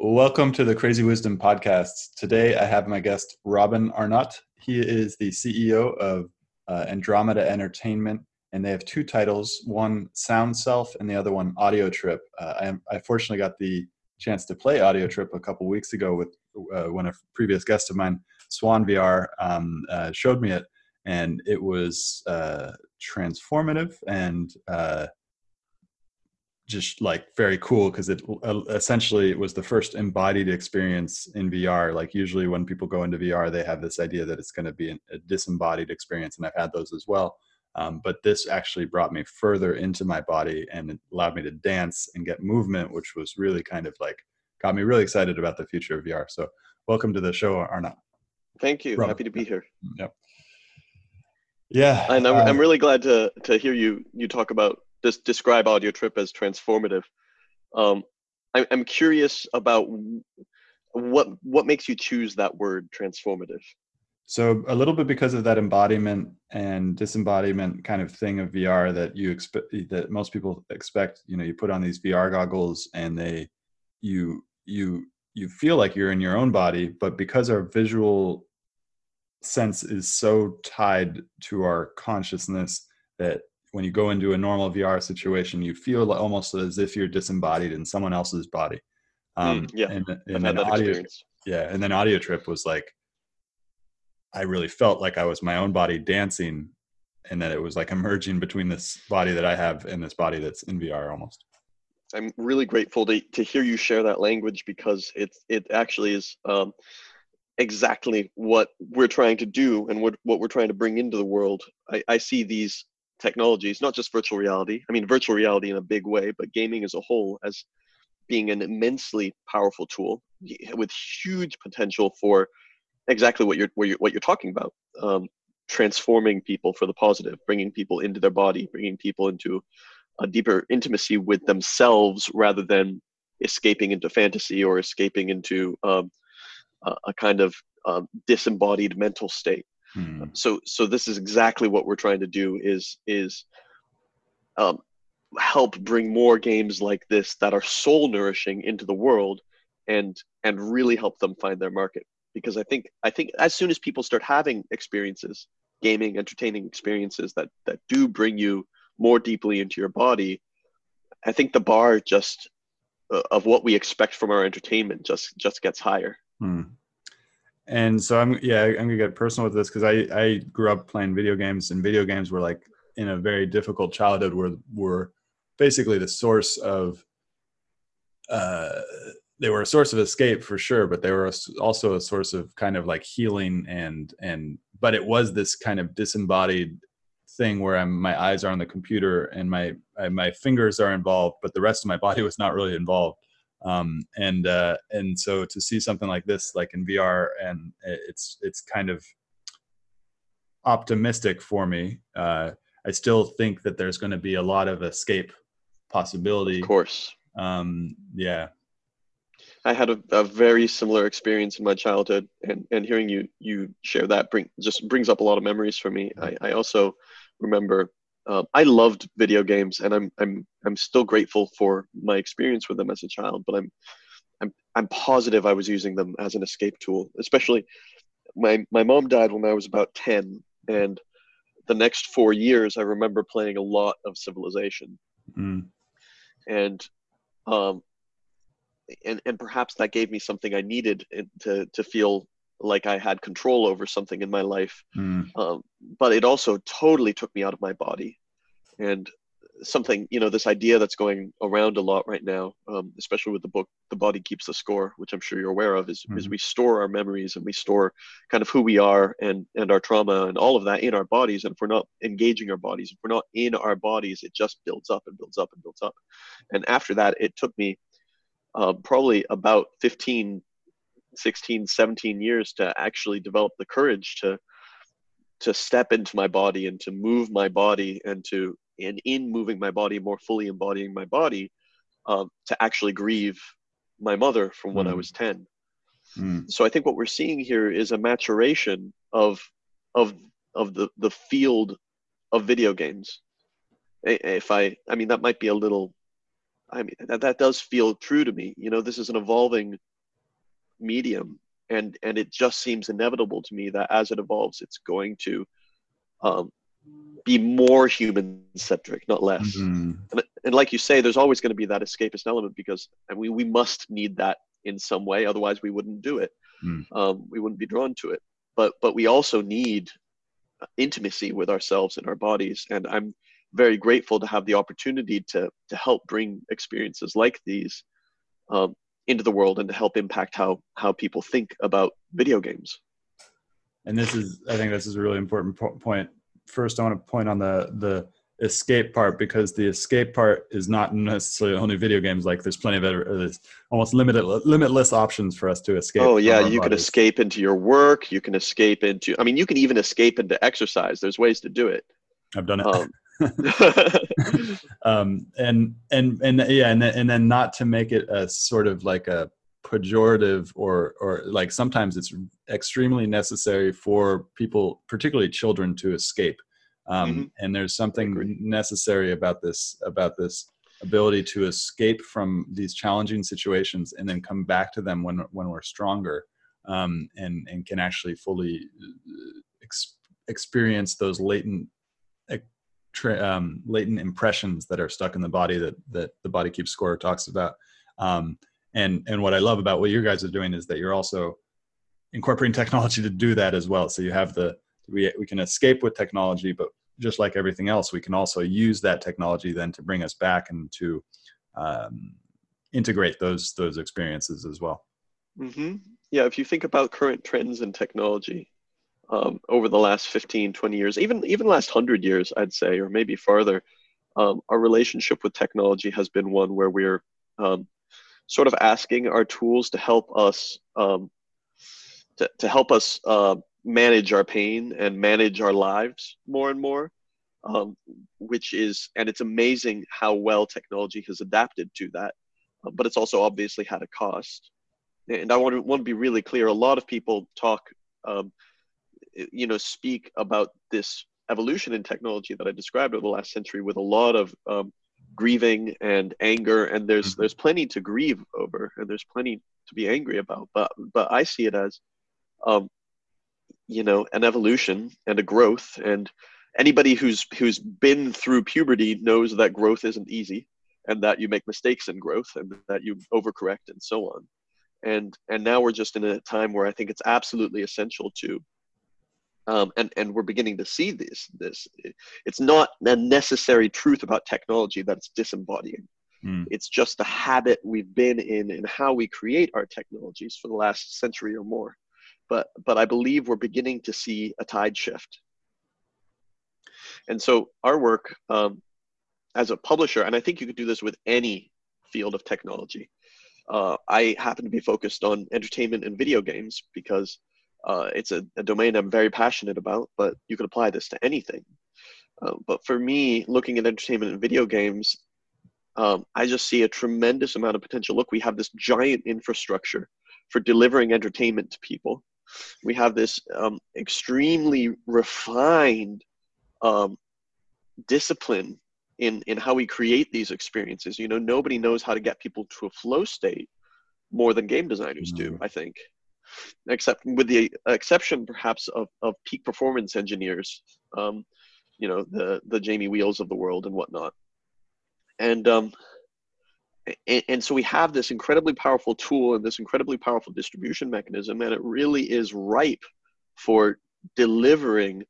Welcome to the Crazy Wisdom Podcast. Today I have my guest, Robin Arnott. He is the CEO of uh, Andromeda Entertainment, and they have two titles one SoundSelf and the other one Audio Trip. Uh, I, I, fortunately got the chance to play Audio Trip a couple weeks ago with uh, when a previous guest of mine, Swan VR, um, uh, showed me it, and it was uh, transformative and uh, just like very cool because it uh, essentially it was the first embodied experience in VR. Like usually when people go into VR, they have this idea that it's going to be an, a disembodied experience, and I've had those as well. Um, but this actually brought me further into my body and it allowed me to dance and get movement, which was really kind of like got me really excited about the future of VR. So welcome to the show, Arna. Thank you. Happy to be here. Yep. Yeah. And I'm, uh, I'm really glad to to hear you you talk about this describe audio trip as transformative. Um, I, I'm curious about what what makes you choose that word transformative. So a little bit because of that embodiment and disembodiment kind of thing of VR that you expect that most people expect. You know, you put on these VR goggles and they you you you feel like you're in your own body, but because our visual sense is so tied to our consciousness that when you go into a normal VR situation, you feel almost as if you're disembodied in someone else's body. Hmm, um, mm, yeah, and, and then audio, experience. yeah, and then audio trip was like, I really felt like I was my own body dancing, and that it was like emerging between this body that I have and this body that's in VR almost. I'm really grateful to to hear you share that language because it it actually is um, exactly what we're trying to do and what what we're trying to bring into the world. I, I see these technologies, not just virtual reality. I mean, virtual reality in a big way, but gaming as a whole as being an immensely powerful tool with huge potential for exactly what you're, what you're, what you're talking about. Um, transforming people for the positive, bringing people into their body, bringing people into a deeper intimacy with themselves rather than escaping into fantasy or escaping into um, a, kind of um, disembodied mental state. Hmm. So, so this is exactly what we're trying to do: is is um, help bring more games like this that are soul nourishing into the world, and and really help them find their market. Because I think I think as soon as people start having experiences gaming, entertaining experiences that that do bring you more deeply into your body, I think the bar just uh, of what we expect from our entertainment just just gets higher. Hmm. And so I'm yeah I'm gonna get personal with this because I I grew up playing video games and video games were like in a very difficult childhood were were basically the source of uh they were a source of escape for sure but they were also a source of kind of like healing and and but it was this kind of disembodied thing where I'm, my eyes are on the computer and my my fingers are involved, but the rest of my body was not really involved. Um, and uh, and so to see something like this, like in VR, and it's it's kind of optimistic for me. Uh, I still think that there's going to be a lot of escape possibility. Of course. Um, yeah, I had a, a, very similar experience in my childhood, and, and hearing you you share that bring just brings up a lot of memories for me. I, I also remember uh, I loved video games, and I'm I'm I'm still grateful for my experience with them as a child. But I'm I'm I'm positive I was using them as an escape tool. Especially my my mom died when I was about ten, and the next four years I remember playing a lot of Civilization, mm. and um, and and perhaps that gave me something I needed to to feel like I had control over something in my life. Mm. Um, but it also totally took me out of my body, and something you know this idea that's going around a lot right now, um, especially with the book "The Body Keeps the Score," which I'm sure you're aware of, is mm. is we store our memories and we store kind of who we are and and our trauma and all of that in our bodies. And if we're not engaging our bodies, if we're not in our bodies, it just builds up and builds up and builds up. And after that, it took me uh, probably about 15 16 17 years to actually develop the courage to to step into my body and to move my body and to and in moving my body more fully embodying my body um, to actually grieve my mother from when mm. i was 10 mm. so i think what we're seeing here is a maturation of of of the the field of video games if i i mean that might be a little I mean, that, that does feel true to me. You know, this is an evolving medium, and and it just seems inevitable to me that as it evolves, it's going to um, be more human centric, not less. Mm-hmm. And, and like you say, there's always going to be that escapist element because and we we must need that in some way, otherwise we wouldn't do it. Mm. Um, we wouldn't be drawn to it. But but we also need intimacy with ourselves and our bodies, and I'm very grateful to have the opportunity to to help bring experiences like these um, into the world and to help impact how how people think about video games. And this is, I think, this is a really important po- point. First, I want to point on the the escape part because the escape part is not necessarily only video games. Like there's plenty of other, there's almost limited limitless options for us to escape. Oh yeah, you bodies. can escape into your work. You can escape into. I mean, you can even escape into exercise. There's ways to do it. I've done it. Um, um, and and and yeah, and then, and then not to make it a sort of like a pejorative or or like sometimes it's extremely necessary for people, particularly children, to escape. Um, mm-hmm. And there's something necessary about this about this ability to escape from these challenging situations and then come back to them when when we're stronger um, and and can actually fully uh, ex- experience those latent tra- um, latent impressions that are stuck in the body that that the body keeps score talks about. Um, and and what I love about what you guys are doing is that you're also incorporating technology to do that as well. So you have the we we can escape with technology, but just like everything else, we can also use that technology then to bring us back and to um, integrate those those experiences as well. Mm-hmm. Yeah, if you think about current trends in technology um, over the last 15, 20 years, even even last hundred years, I'd say, or maybe farther, um, our relationship with technology has been one where we're um, sort of asking our tools to help us um, to, to help us uh, manage our pain and manage our lives more and more um, which is and it's amazing how well technology has adapted to that uh, but it's also obviously had a cost. And i want to, want to be really clear a lot of people talk um, you know speak about this evolution in technology that i described over the last century with a lot of um, grieving and anger and there's mm-hmm. there's plenty to grieve over and there's plenty to be angry about but but i see it as um, you know an evolution and a growth and anybody who's who's been through puberty knows that growth isn't easy and that you make mistakes in growth and that you overcorrect and so on and and now we're just in a time where i think it's absolutely essential to um, and and we're beginning to see this this it's not a necessary truth about technology that it's disembodying mm. it's just a habit we've been in in how we create our technologies for the last century or more but but I believe we're beginning to see a tide shift. And so our work um, as a publisher, and I think you could do this with any field of technology. Uh, I happen to be focused on entertainment and video games because uh, it's a, a, domain I'm very passionate about, but you could apply this to anything. Uh, but for me, looking at entertainment and video games, um, I just see a tremendous amount of potential. Look, we have this giant infrastructure for delivering entertainment to people we have this um, extremely refined um, discipline in in how we create these experiences. You know, nobody knows how to get people to a flow state more than game designers do. I think, except with the exception perhaps of of peak performance engineers. Um, you know, the the Jamie Wheals of the world and whatnot. And um, and, and, so we have this incredibly powerful tool and this incredibly powerful distribution mechanism and it really is ripe for delivering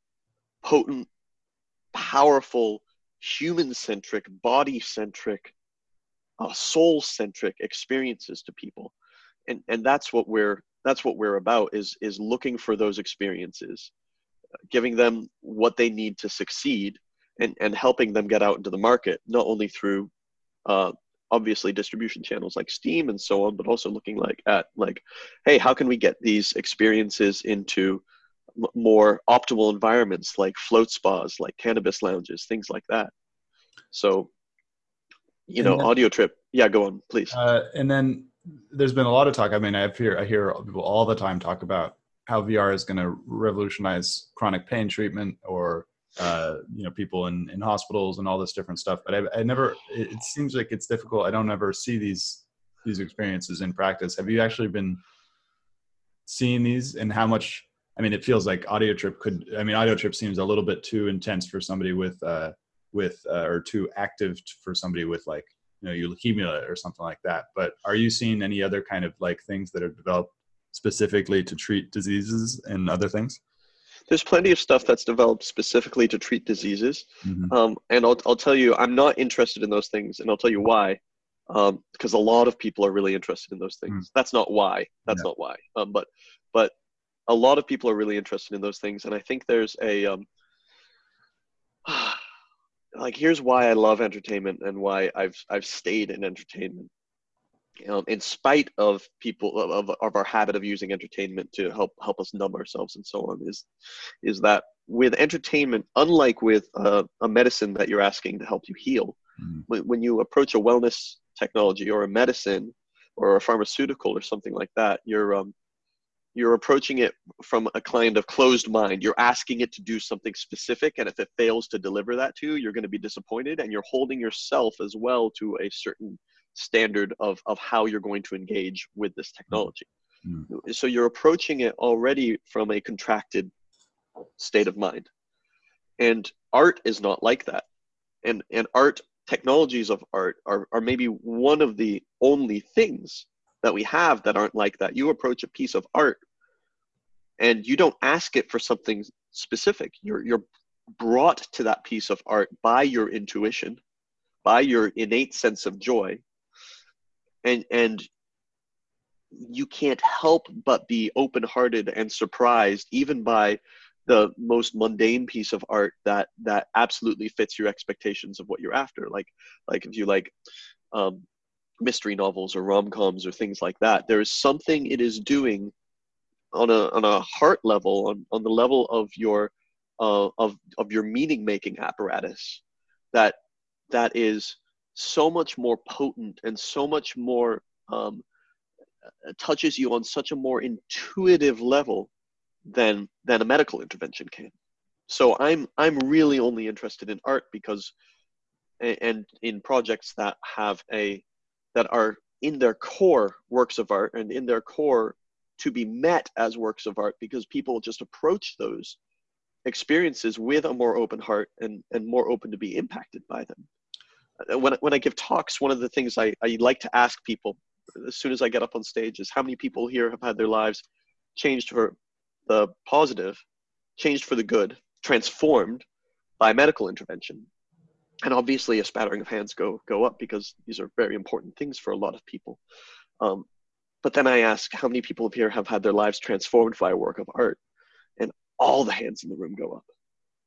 potent powerful human-centric body-centric uh, soul-centric experiences to people and and that's what we're that's what we're about is is looking for those experiences giving them what they need to succeed and and helping them get out into the market not only through uh, obviously distribution channels like Steam and so on, but also looking like at like, hey, how can we get these experiences into more optimal environments like float spas, like cannabis lounges, things like that. So, you know, then, Audiotrip. Yeah, go on, please. Uh, and then there's been a lot of talk. I mean, I hear I hear people all the time talk about how VR is going to revolutionize chronic pain treatment or uh, you know people in, in hospitals and all this different stuff. But I, I never it, it, seems like it's difficult. I don't ever see these these experiences in practice. Have you actually been seeing these and how much i mean it feels like Audio Trip could i mean Audio Trip seems a little bit too intense for somebody with uh with uh, or too active for somebody with like you know leukemia or something like that but are you seeing any other kind of like things that are developed specifically to treat diseases and other things there's plenty of stuff that's developed specifically to treat diseases. Mm-hmm. Um, and I'll, I'll tell you, I'm not interested in those things, and I'll tell you why. Um, because a lot of people are really interested in those things. Mm. That's not why. That's yeah. not why. Um, but but a lot of people are really interested in those things, and I think there's a um, like here's why I love entertainment and why I've I've stayed in entertainment um, in spite of people of, of our habit of using entertainment to help help us numb ourselves and so on is is that with entertainment unlike with uh, a medicine that you're asking to help you heal mm-hmm. when, when you approach a wellness technology or a medicine or a pharmaceutical or something like that you're um, you're approaching it from a kind of closed mind you're asking it to do something specific and if it fails to deliver that to you you're going to be disappointed and you're holding yourself as well to a certain standard of, of how you're going to engage with this technology. Mm-hmm. So you're approaching it already from a contracted state of mind. And art is not like that. And, and art, technologies of art are, are maybe one of the only things that we have that aren't like that. You approach a piece of art and you don't ask it for something specific. You're, you're brought to that piece of art by your intuition, by your innate sense of joy, and and you can't help but be open-hearted and surprised even by the most mundane piece of art that that absolutely fits your expectations of what you're after like like if you like um, mystery novels or rom-coms or things like that there is something it is doing on a on a heart level on, on the level of your uh, of of your meaning making apparatus that that is so much more potent and so much more um, touches you on such a more intuitive level than than a medical intervention can. So I'm I'm really only interested in art because and in projects that have a that are in their core works of art and in their core to be met as works of art because people just approach those experiences with a more open heart and, and more open to be impacted by them. Uh, when, when I give talks, one of the things I, I like to ask people as soon as I get up on stage is how many people here have had their lives changed for the positive, changed for the good, transformed by medical intervention. And obviously, a spattering of hands go go up because these are very important things for a lot of people. Um, but then I ask how many people here have had their lives transformed by a work of art, and all the hands in the room go up.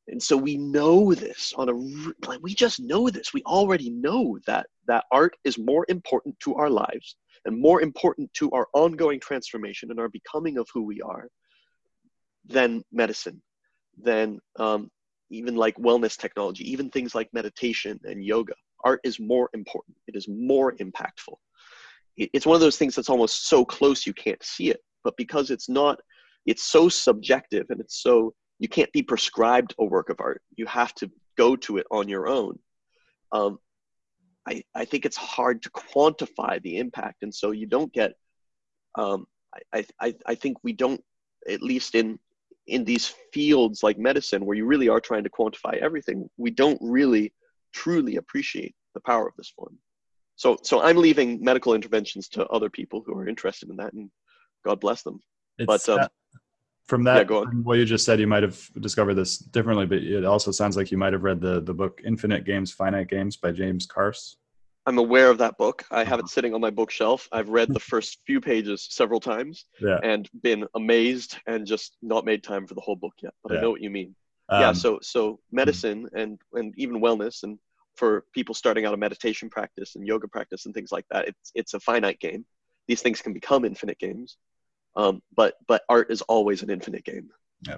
And so we know this on a like we just know this. We already know that that art is more important to our lives and more important to our ongoing transformation and our becoming of who we are than medicine, than um, even like wellness technology, even things like meditation and yoga. Art is more important, it is more impactful. It's one of those things that's almost so close you can't see it, but because it's not, it's so subjective and it's so, you can't be prescribed a work of art. You have to go to it on your own. Um, I, I think it's hard to quantify the impact. And so you don't get, um, I, I, I think we don't, at least in, in these fields like medicine, where you really are trying to quantify everything, we don't really truly appreciate the power of this form So, so I'm leaving medical interventions to other people who are interested in that, and God bless them. It's, but um, from that, yeah, what you just said, you might have discovered this differently, but it also sounds like you might have read the the book Infinite Games, Finite Games by James Carse. I'm aware of that book. I have it uh-huh. sitting on my bookshelf. I've read the first few pages several times yeah. and been amazed and just not made time for the whole book yet. But yeah. I know what you mean. Um, yeah. So so medicine and and even wellness and for people starting out a meditation practice and yoga practice and things like that, it's it's a finite game. These things can become infinite games. Um, but but art is always an infinite game. Yeah.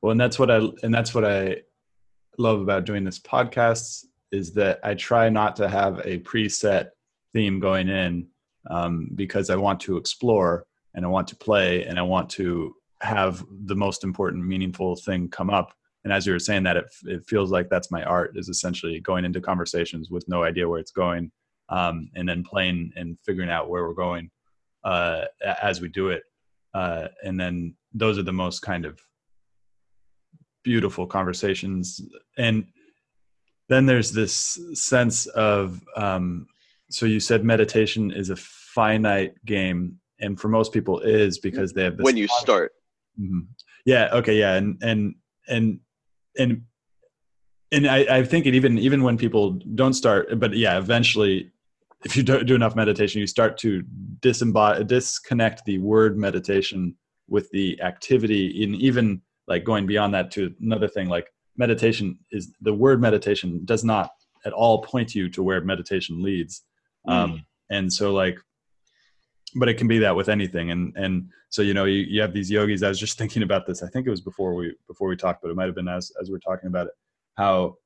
Well, and that's what I and that's what I love about doing this podcast is that I try not to have a preset theme going in um, because I want to explore and I want to play and I want to have the most important, meaningful thing come up. And as you were saying that, it, it feels like that's my art is essentially going into conversations with no idea where it's going um, and then playing and figuring out where we're going uh, as we do it. Uh, and then those are the most kind of beautiful conversations. And then there's this sense of um, so you said meditation is a finite game, and for most people is because they have this when you start. Mm-hmm. Yeah. Okay. Yeah. And and and and and I, I think it even even when people don't start, but yeah, eventually if you don't do enough meditation, you start to disembod- disconnect the word meditation with the activity and even like going beyond that to another thing like meditation is the word meditation does not at all point you to where meditation leads. Mm. um, and so like but it can be that with anything. And and so you know you, you have these yogis. I was just thinking about this. I think it was before we before we talked but it might have been as as we we're talking about it. How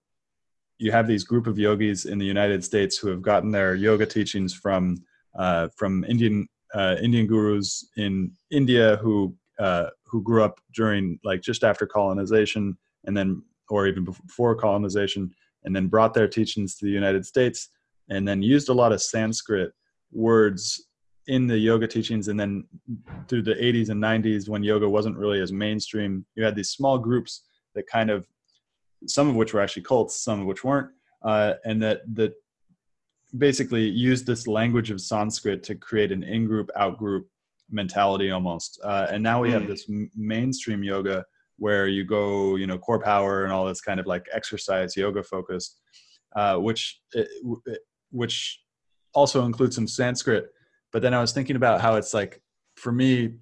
you have these group of yogis in the united states who have gotten their yoga teachings from uh, from indian uh, indian gurus in india who uh, who grew up during like just after colonization and then or even before colonization, and then brought their teachings to the United States, and then used a lot of Sanskrit words in the yoga teachings. And then through the 80s and 90s, when yoga wasn't really as mainstream, you had these small groups that kind of, some of which were actually cults, some of which weren't, uh, and that that basically used this language of Sanskrit to create an in-group, out-group mentality almost. Uh, and now we have hmm. this mainstream yoga where you go, you know, CorePower and all this kind of like exercise, yoga focused, uh, which which also includes some Sanskrit. But then I was thinking about how it's like for me,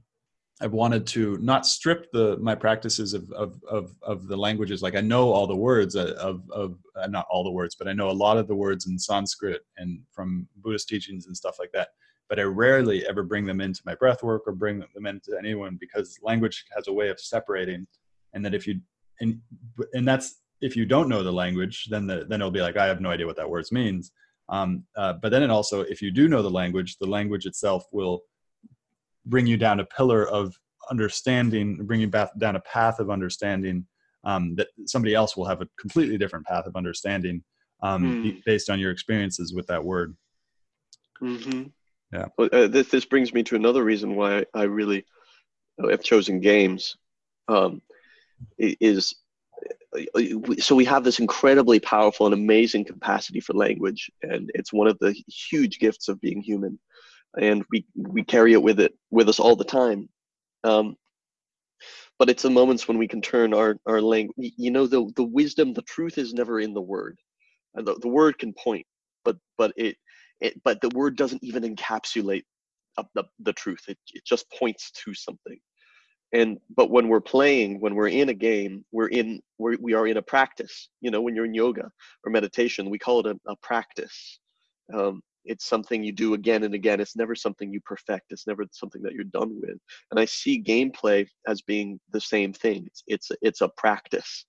I've wanted to not strip the my practices of of of, of the languages. Like I know all the words uh, of of uh, not all the words, but I know a lot of the words in Sanskrit and from Buddhist teachings and stuff like that. But I rarely ever bring them into my breath work or bring them into anyone because language has a way of separating. And that if you and and that's if you don't know the language, then the, then it'll be like I have no idea what that words means. Um, uh, but then it also, if you do know the language, the language itself will bring you down a pillar of understanding, bring you back down a path of understanding um, that somebody else will have a completely different path of understanding um, mm. based on your experiences with that word. Mm-hmm. Yeah. Well, uh, this, this brings me to another reason why I really have chosen games. Um, is so we have this incredibly powerful and amazing capacity for language, and it's one of the huge gifts of being human and we we carry it with it with us all the time. Um, but it's the moments when we can turn our our language. You know, the the wisdom, the truth is never in the word. And the, the word can point, but but it it but the word doesn't even encapsulate the, the truth. It it just points to something. And but when we're playing, when we're in a game, we're in we're, we are in a practice. You know, when you're in yoga or meditation, we call it a, a practice. Um, it's something you do again and again. It's never something you perfect. It's never something that you're done with. And i see gameplay as being the same thing. It's it's, it's a practice.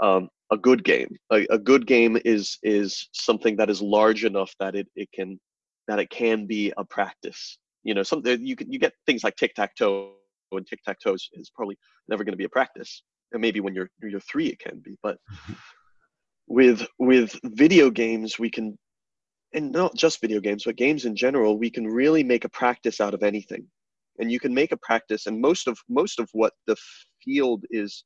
Um, a good game. A, a, good game is is something that is large enough that it, it can that it can be a practice. You know something you can you get things like tic-tac-toe and tic-tac-toe is, is probably never going to be a practice and maybe when you're you're three it can be but mm-hmm. with with video games we can and not just video games, but games in general, we can really make a practice out of anything. And you can make a practice, and most of most of what the field is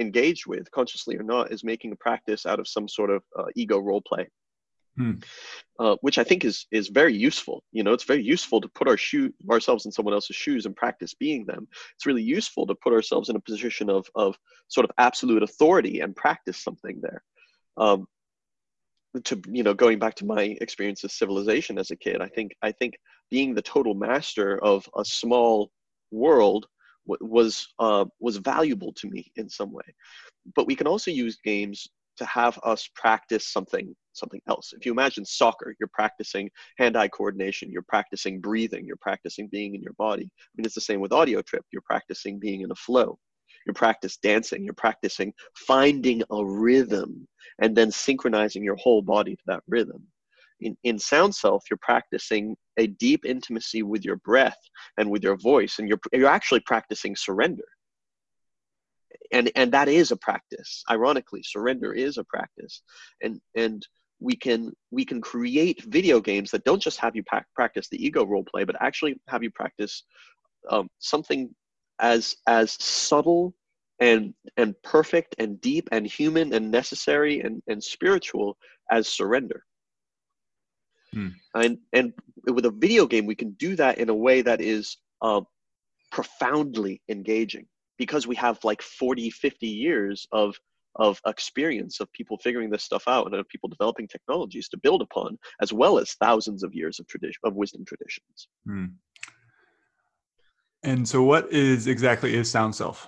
engaged with, consciously or not, is making a practice out of some sort of uh, ego role play. Hmm. Uh, which I think is is very useful. You know, it's very useful to put our shoe ourselves in someone else's shoes and practice being them. It's really useful to put ourselves in a position of of sort of absolute authority and practice something there. Um, to you know going back to my experience of civilization as a kid i think i think being the total master of a small world was uh, was valuable to me in some way but we can also use games to have us practice something something else. If you imagine soccer you're practicing hand-eye coordination you're practicing breathing you're practicing being in your body. I mean it's the same with audio trip. You're practicing being in a flow. You're practice dancing, you're practicing finding a rhythm and then synchronizing your whole body to that rhythm. In, in SoundSelf, you're practicing a deep intimacy with your breath and with your voice, and you're, you're actually practicing surrender. And, and that is a practice. Ironically, surrender is a practice. And, and we can we can create video games that don't just have you pa- practice the ego role play, but actually have you practice um, something as as subtle and and perfect and deep and human and necessary and, and spiritual as surrender hmm. and and with a video game we can do that in a way that is uh, profoundly engaging because we have like 40 50 years of of experience of people figuring this stuff out and of people developing technologies to build upon as well as thousands of years of tradition of wisdom traditions hmm. And so, what is exactly is SoundSelf?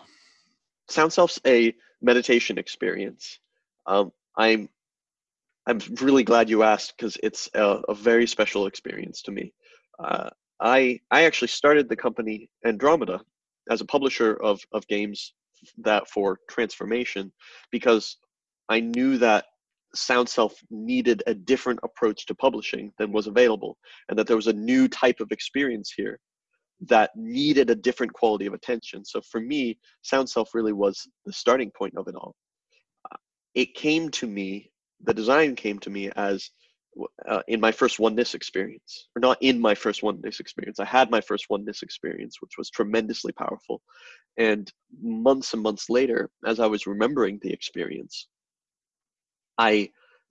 Sound Self's a meditation experience. Um, I'm I'm really glad you asked because it's a, a, very special experience to me. Uh, I I actually started the company Andromeda as a publisher of of games that for transformation because I knew that SoundSelf needed a different approach to publishing than was available, and that there was a new type of experience here that needed a different quality of attention. So for me, SoundSelf really was the starting point of it all. Uh, it came to me, the design came to me as uh, in my first oneness experience, or not in my first oneness experience. I had my first oneness experience, which was tremendously powerful. And months and months later, as I was remembering the experience, I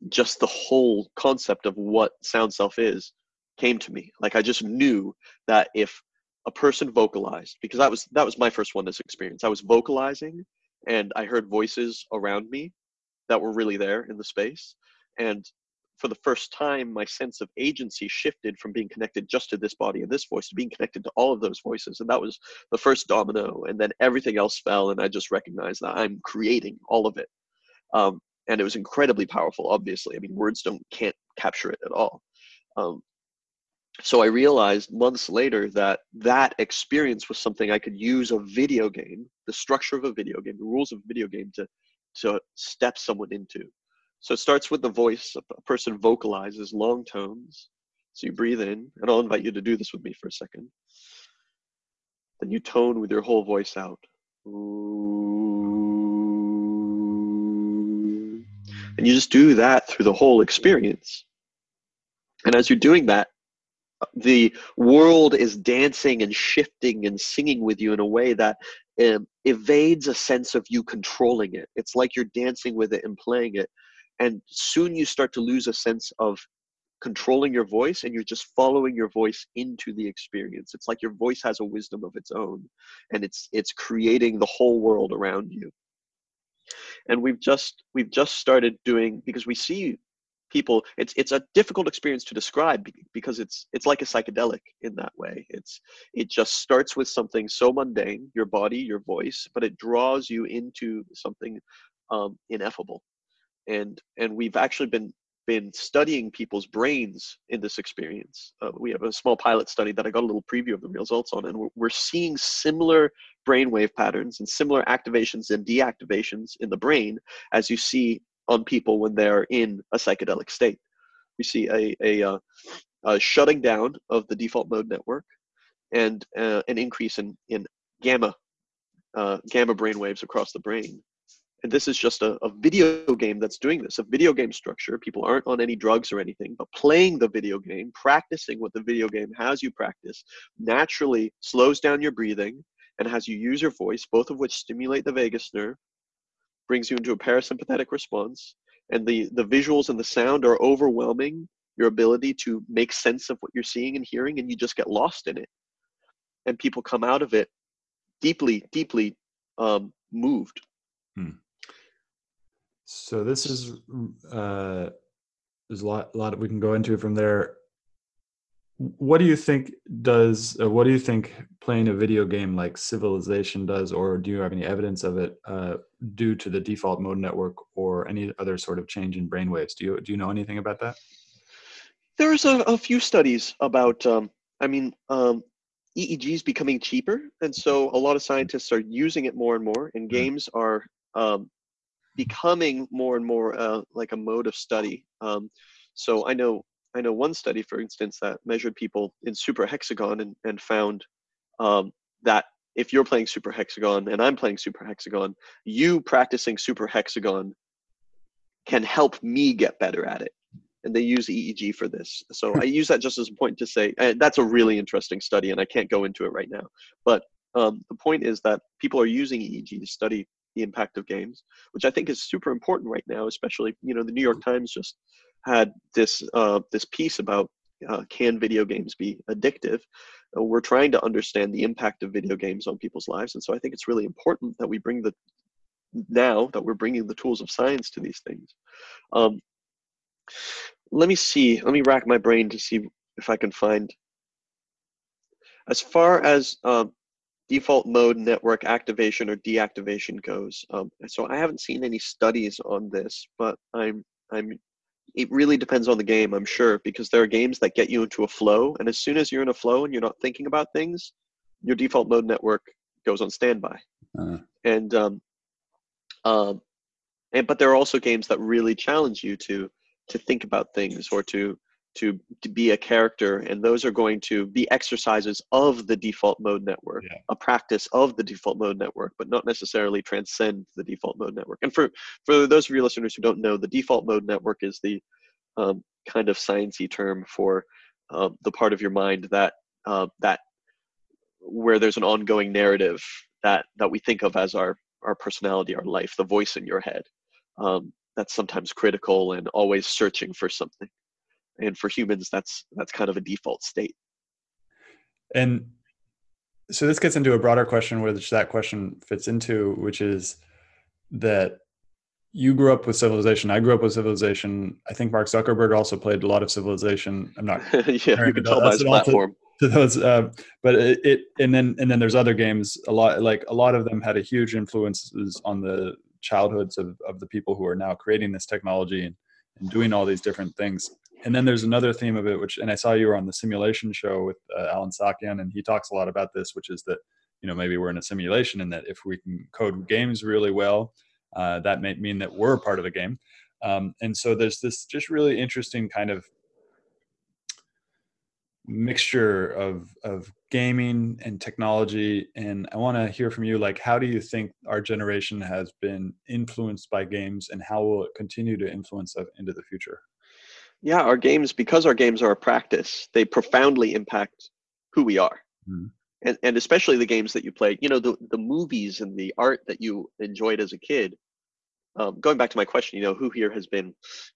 just the whole concept of what SoundSelf is came to me. Like I just knew that if a person vocalized because that was that was my first oneness experience. I was vocalizing and I heard voices around me that were really there in the space. And for the first time, my sense of agency shifted from being connected just to this body and this voice to being connected to all of those voices. And that was the first domino. And then everything else fell, and I just recognized that I'm creating all of it. Um, and it was incredibly powerful, obviously. I mean, words don't can't capture it at all. Um, so I realized months later that that experience was something I could use a video game, the structure of a video game, the rules of a video game to to step someone into. So it starts with the voice. A person vocalizes long tones. So you breathe in, and I'll invite you to do this with me for a second. Then you tone with your whole voice out. And you just do that through the whole experience. And as you're doing that, the world is dancing and shifting and singing with you in a way that um, evades a sense of you controlling it. It's like you're dancing with it and playing it. And soon you start to lose a sense of controlling your voice and you're just following your voice into the experience. It's like your voice has a wisdom of its own and it's it's creating the whole world around you. And we've just we've just started doing because we see people it's it's a difficult experience to describe because it's it's like a psychedelic in that way it's it just starts with something so mundane your body your voice but it draws you into something um, ineffable and and we've actually been been studying people's brains in this experience. Uh, we have a small pilot study that I got a little preview of the results on, and we're, we're seeing similar brainwave patterns and similar activations and deactivations in the brain as you see on people when they're in a psychedelic state. We see a, a, uh, a shutting down of the default mode network and uh, an increase in, in gamma, uh, gamma brain waves across the brain. And this is just a, a video game that's doing this, a video game structure. People aren't on any drugs or anything, but playing the video game, practicing what the video game has you practice, naturally slows down your breathing and has you use your voice, both of which stimulate the vagus nerve brings you into a parasympathetic response and the the visuals and the sound are overwhelming your ability to make sense of what you're seeing and hearing and you just get lost in it and people come out of it deeply deeply um, moved hmm. So this is uh there's a lot a lot we can go into from there. What do you think does uh, what do you think playing a video game like civilization does or do you have any evidence of it uh, due to the default mode network or any other sort of change in brainwaves do you do you know anything about that? There's a, a few studies about um, i mean um, eeg is becoming cheaper and so a lot of scientists are using it more and more and mm-hmm. games are um, becoming more and more uh, like a mode of study um, so i know I know one study, for instance, that measured people in super hexagon and, and found um, that if you're playing super hexagon and I'm playing super hexagon, you practicing super hexagon can help me get better at it. And they use EEG for this. So I use that just as a point to say that's a really interesting study, and I can't go into it right now. But um, the point is that people are using EEG to study the impact of games, which I think is super important right now. Especially, you know, the New York Times just had this uh, this piece about uh, can video games be addictive. Uh, we're trying to understand the impact of video games on people's lives, and so I think it's really important that we bring the now that we're bringing the tools of science to these things. Um, let me see. Let me rack my brain to see if I can find. As far as um, default mode network activation or deactivation goes, um, so I haven't seen any studies on this, but I'm I'm it really depends on the game, I'm sure, because there are games that get you into a flow, and as soon as you're in a flow and you're not thinking about things, your default mode network goes on standby. Uh. And um, um, and but there are also games that really challenge you to to think about things or to to, to be a character and those are going to be exercises of the default mode network yeah. a practice of the default mode network but not necessarily transcend the default mode network. And for for those of your listeners who don't know the default mode network is the um, kind of sciencey term for um, the part of your mind that uh, that where there's an ongoing narrative that that we think of as our our personality our life the voice in your head. Um, that's sometimes critical and always searching for something and for humans that's that's kind of a default state and so this gets into a broader question which that question fits into which is that you grew up with civilization. I grew up with civilization. I think Mark Zuckerberg also played a lot of civilization. I'm not. yeah, you can tell by his platform. To, to those, uh, but it, it, and then and then there's other games. A lot like a lot of them had a huge influences on the childhoods of of the people who are now creating this technology and and doing all these different things. And then there's another theme of it, which and I saw you were on the simulation show with uh, Allen Saakyan, and he talks a lot about this, which is that you know maybe we're in a simulation and that if we can code games really well uh, that may mean that we're part of the game. Um, and so there's this just really interesting kind of mixture of of gaming and technology and i want to hear from you like how do you think our generation has been influenced by games and how will it continue to influence us into the future yeah our games because our games are a practice they profoundly impact who we are mm-hmm. and, and especially the games that you play you know the, the movies and the art that you enjoyed as a kid um, going back to my question, you know, who here has been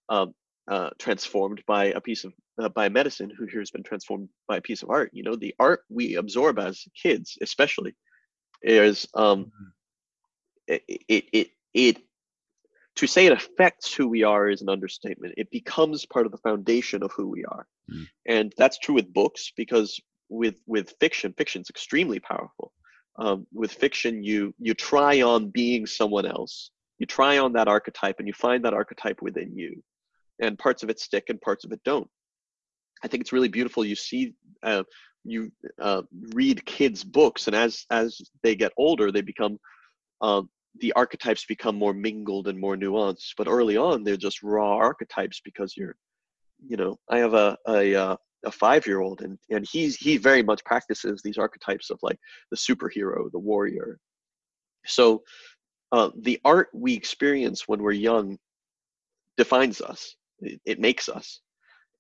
um, uh, transformed by a piece of uh, by medicine? Who here has been transformed by a piece of art? You know, the art we absorb as kids, especially, is um, mm-hmm. it, it it it to say it affects who we are is an understatement. It becomes part of the foundation of who we are, mm. and that's true with books because with with fiction, fiction's extremely powerful. Um, with fiction, you you try on being someone else you try on that archetype and you find that archetype within you and parts of it stick and parts of it don't i think it's really beautiful you see uh, you uh, read kids books and as as they get older they become um, the archetypes become more mingled and more nuanced but early on they're just raw archetypes because you're you know i have a a, uh, a five year old and and he's he very much practices these archetypes of like the superhero the warrior. So uh, the art we experience when we're young defines us. It, it, makes us.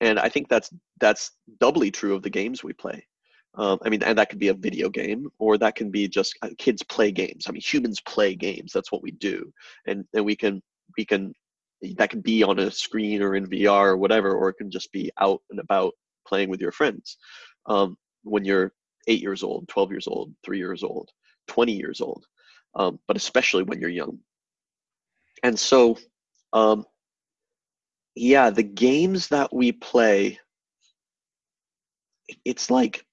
And i think that's that's doubly true of the games we play um, i mean and that could be a video game or that can be just uh, kids play games. I mean humans play games. That's what we do. And and we can we can that can be on a screen or in vr or whatever or it can just be out and about playing with your friends. Um, when you're eight years old 12 years old three years old 20 years old um, but especially when you're young. And so, um, yeah, the games that we play, it's like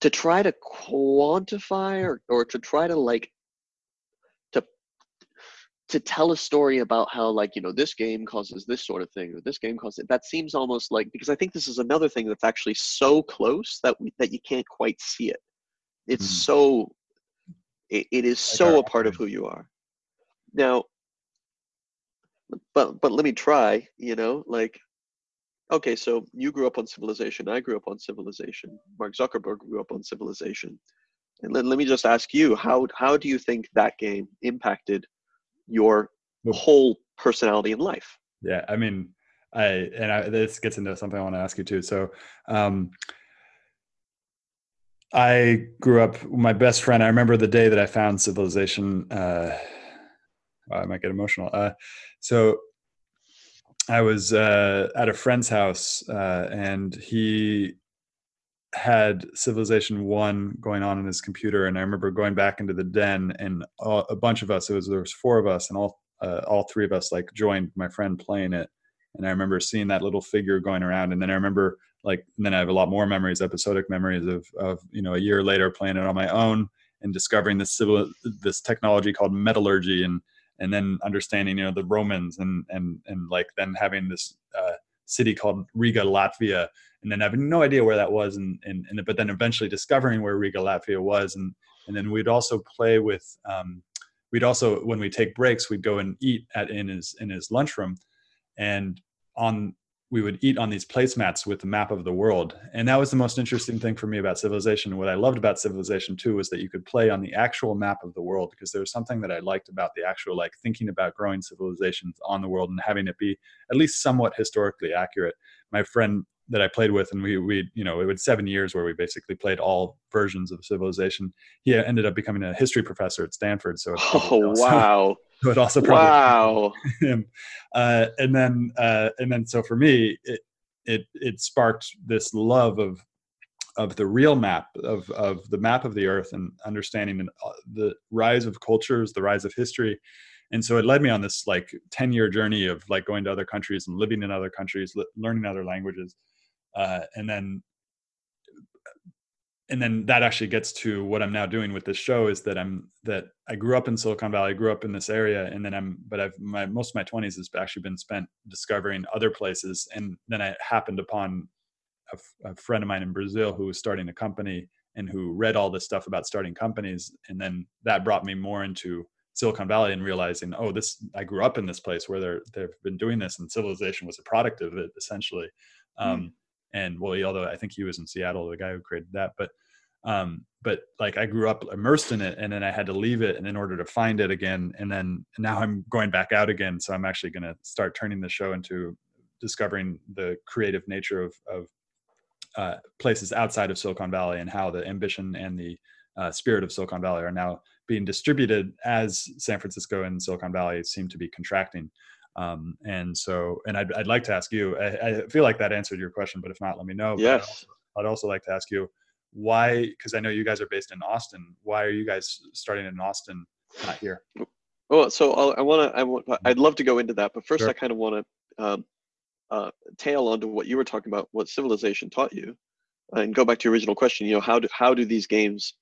to try to quantify or, or to try to like to to tell a story about how like you know this game causes this sort of thing or this game causes it that seems almost like because i think this is another thing that's actually so close that we, that you can't quite see it it's mm. so it, it is so a part of who you are. Now, but but let me try. You know, like, okay, so you grew up on Civilization. I grew up on Civilization. Mark Zuckerberg grew up on Civilization. And let, let me just ask you, how how do you think that game impacted your whole personality in life? Yeah, I mean, I and I, this gets into something I want to ask you too. So, um, I grew up. My best friend. I remember the day that I found Civilization. Uh, I might get emotional. Uh, so I was uh, at a friend's house, uh, and he had Civilization One going on in his computer. And I remember going back into the den, and a bunch of us. It was there was four of us, and all uh, all three of us like joined my friend playing it. And I remember seeing that little figure going around, and then I remember like then I have a lot more memories, episodic memories of of you know a year later playing it on my own and discovering this civil this technology called metallurgy and and then understanding you know the Romans and and and like then having this uh, city called Riga, Latvia, and then having no idea where that was, and and, and but then eventually discovering where Riga, Latvia was, and and then we'd also play with. Um, we'd also when we take breaks, we'd go and eat at in his in his lunchroom, and on we would eat on these placemats with the map of the world. And that was the most interesting thing for me about Civilization. What I loved about Civilization too was that you could play on the actual map of the world because there was something that I liked about the actual, like thinking about growing civilizations on the world and having it be at least somewhat historically accurate. My friend that I played with, and we, we, you know, it was seven years where we basically played all versions of Civilization. He ended up becoming a history professor at Stanford. So, oh, wow. but also probably wow. him. Uh, and then uh, and then so for me, it it it sparked this love of of the real map of of the map of the earth and understanding uh, the rise of cultures the rise of history and so it led me on this like 10 year journey of like going to other countries and living in other countries learning other languages uh, and then and then that actually gets to what i'm now doing with this show is that i'm that i grew up in silicon valley I grew up in this area and then i'm but i've my most of my 20s has actually been spent discovering other places and then i happened upon a, a friend of mine in brazil who was starting a company and who read all this stuff about starting companies and then that brought me more into Silicon Valley and realizing, oh, this I grew up in this place where they're they've been doing this, and civilization was a product of it essentially. Mm. Um, and well, although I think he was in Seattle, the guy who created that, but um, but like I grew up immersed in it, and then I had to leave it, and in order to find it again, and then now I'm going back out again. So I'm actually going to start turning the show into discovering the creative nature of of uh, places outside of Silicon Valley and how the ambition and the uh, spirit of Silicon Valley are now being distributed as San Francisco and Silicon Valley seem to be contracting. Um, and so, and I'd, I'd like to ask you, I, I, feel like that answered your question, but if not, let me know. Yes. I'd also, I'd also like to ask you why, because I know you guys are based in Austin. Why are you guys starting in Austin, not here? Well, so I'll, i want to, I want, I'd love to go into that, but first sure. I kind of want to um, uh, tail onto what you were talking about, what civilization taught you, and go back to your original question. You know, how do how do these games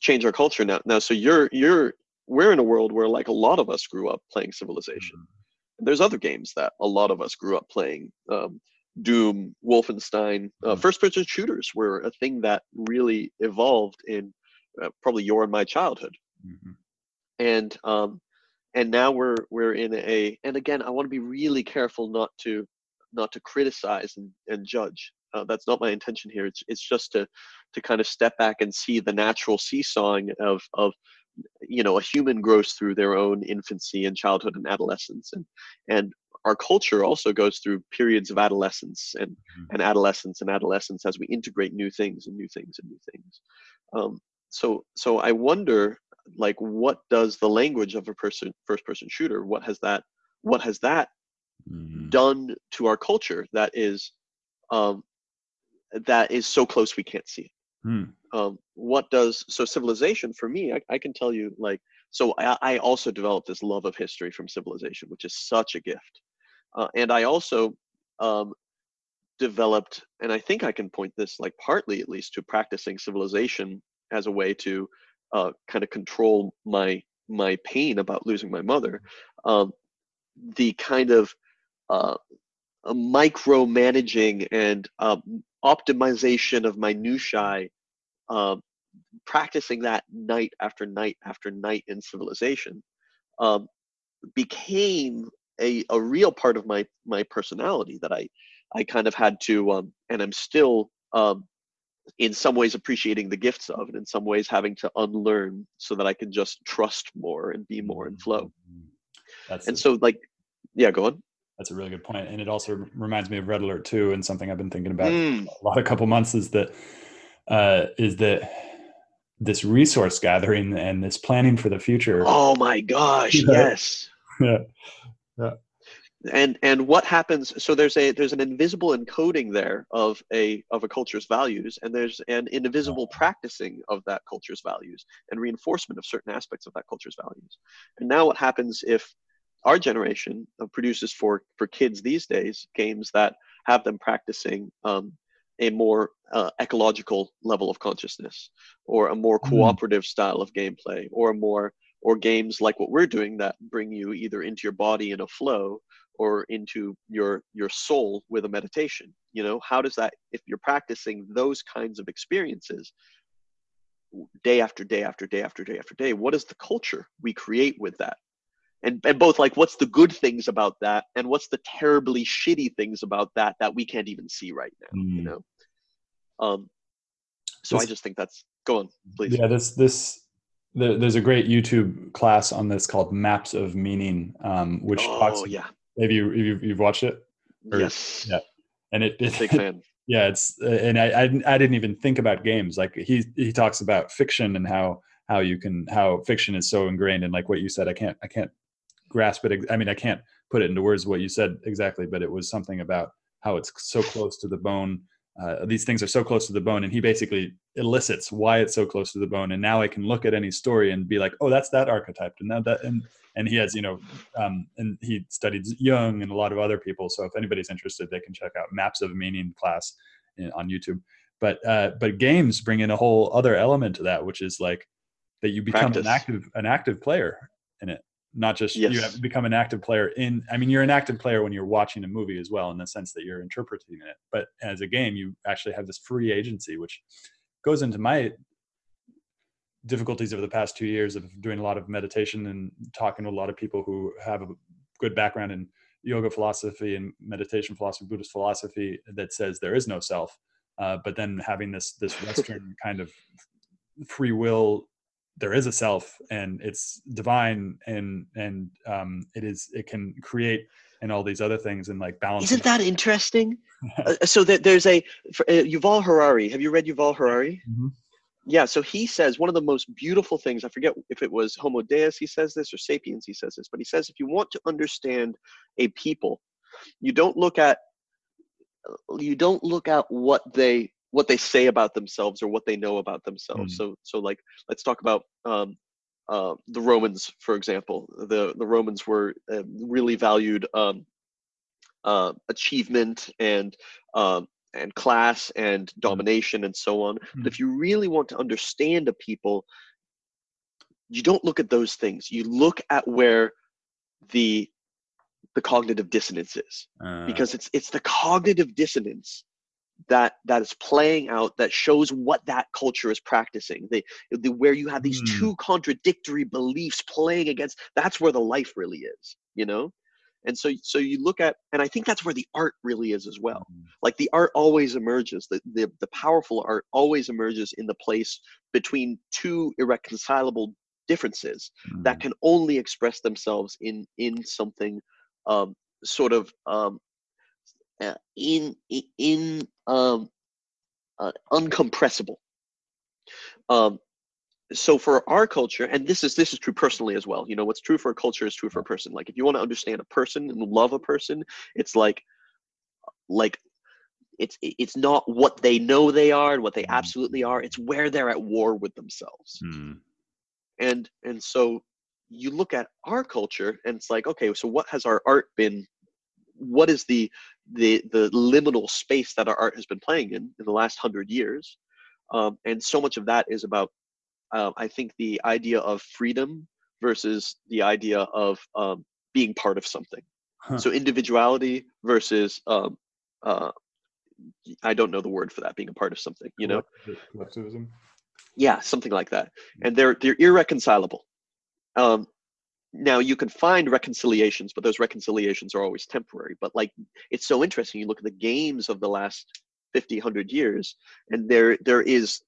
change our culture now. Now, so you're you're we're in a world where like a lot of us grew up playing Civilization. Mm-hmm. There's other games that a lot of us grew up playing. Um, Doom, Wolfenstein, uh, mm-hmm. first-person shooters were a thing that really evolved in uh, probably your and my childhood. Mm-hmm. And um, and now we're we're in a and again I want to be really careful not to not to criticize and, and judge uh, that's not my intention here. It's it's just to to kind of step back and see the natural seesawing of of you know a human grows through their own infancy and childhood and adolescence and and our culture also goes through periods of adolescence and mm-hmm. and adolescence and adolescence as we integrate new things and new things and new things um, so so i wonder like what does the language of a person first person shooter what has that what has that mm-hmm. done to our culture that is um, that is so close we can't see it. Hmm. Um, what does so civilization for me? I, I can tell you like so. I, I, also developed this love of history from civilization, which is such a gift. Uh, and I also um, developed, and I think I can point this like partly at least to practicing civilization as a way to uh, kind of control my my pain about losing my mother. Um, the kind of uh, micromanaging and um, optimization of minutiae, um, practicing that night after night after night in civilization, um, became a, a real part of my my personality that I I kind of had to um, and I'm still um, in some ways appreciating the gifts of and in some ways having to unlearn so that I can just trust more and be more in flow. Mm-hmm. That's and so like yeah, go on. That's a really good point, and it also reminds me of Red Alert too, and something I've been thinking about mm. a lot a couple months is that uh, is that this resource gathering and this planning for the future. Oh my gosh! Yes. yeah. Yeah. And and what happens? So there's a there's an invisible encoding there of a of a culture's values, and there's an invisible practicing of that culture's values and reinforcement of certain aspects of that culture's values. And now what happens if our generation produces for for kids these days games that have them practicing um, a more uh, ecological level of consciousness or a more hmm. cooperative mm. style of gameplay or a more or games like what we're doing that bring you either into your body in a flow or into your your soul with a meditation you know how does that if you're practicing those kinds of experiences day after day after day after day after day what is the culture we create with that and, and both like what's the good things about that and what's the terribly shitty things about that that we can't even see right now mm. you know? Um so this, i just think that's go on please. Yeah this this the, there's a great youtube class on this called maps of meaning um which oh, talks yeah. Have you you've, you've watched it? Or, yes. yeah. And it, it big fan. Yeah it's and I, I i didn't even think about games. Like he he talks about fiction and how how you can how fiction is so ingrained and like what you said. I can't i can't grasp it. I mean, I can't put it into words what you said exactly, but it was something about how it's so close to the bone uh, these things are so close to the bone and he basically elicits why it's so close to the bone and now i can look at any story and be like oh that's that archetype and now that and and he has you know um, and he studied jung and a lot of other people so if anybody's interested they can check out maps of meaning class in, on youtube but uh, but games bring in a whole other element to that which is like that you become Practice. an active an active player in it not just yes. you have become an active player in i mean you're an active player when you're watching a movie as well in the sense that you're interpreting it but as a game you actually have this free agency which goes into my difficulties over the past two years of doing a lot of meditation and talking to a lot of people who have a good background in yoga philosophy and meditation philosophy buddhist philosophy that says there is no self uh, but then having this this western kind of free will there is a self and it's divine and and um it is it can create and all these other things and like balance isn't that interesting? Uh, so that there's a for, uh, yuval harari. Have you read yuval harari? Mm-hmm. yeah so he says one of the most beautiful things i forget if it was homo deus he says this or sapiens he says this but he says if you want to understand a people you don't look at you don't look at what they what they say about themselves or what they know about themselves. Mm. So so like let's talk about um, uh, the Romans, for example. The the Romans were uh, really valued um, uh, achievement and um, and class and mm. domination and so on. Mm. But if you really want to understand a people, you don't look at those things. You look at where the the cognitive dissonance is, uh. because it's it's the cognitive dissonance that that is playing out that shows what that culture is practicing the, the where you have these mm. two contradictory beliefs playing against that's where the life really is you know and so so you look at and i think that's where the art really is as well mm. like the art always emerges the, the the powerful art always emerges in the place between two irreconcilable differences mm. that can only express themselves in in something um sort of um uh, in in um, uh, uncompressible. Um, so for our culture, and this is this is true personally as well. You know, what's true for a culture is true for a person. Like if you want to understand a person and love a person, it's like like it's it's not what they know they are and what they mm. absolutely are. It's where they're at war with themselves. Mm. And and so you look at our culture and it's like, okay, so what has our art been what is the the the liminal space that our art has been playing in in the last hundred years, um, and so much of that is about uh, I think the idea of freedom versus the idea of um, being part of something. Huh. So individuality versus um, uh, I don't know the word for that being a part of something. You know, collectivism. Yeah, something like that, and they're they're irreconcilable. Um, now you can find reconciliations but those reconciliations are always temporary but like it's so interesting you look at the games of the last 50 100 years and there there is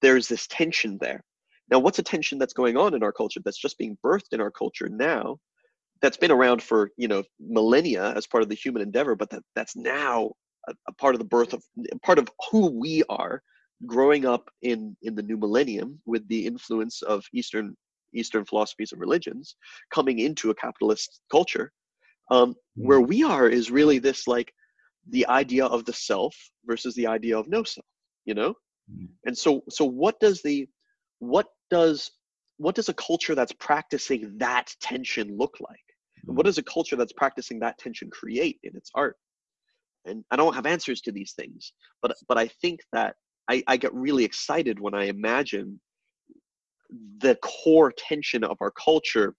there's this tension there. Now what's a tension that's going on in our culture that's just being birthed in our culture now that's been around for you know millennia as part of the human endeavor but that that's now a, a part of the birth of part of who we are growing up in in the new millennium with the influence of eastern Eastern philosophies and religions coming into a capitalist culture. Um, mm. Where we are is really this like the idea of the self versus the idea of no self, you know? Mm. And so so what does the what does what does a culture that's practicing that tension look like? Mm. What does a culture that's practicing that tension create in its art? And I don't have answers to these things, but but I think that I, I get really excited when I imagine the core tension of our culture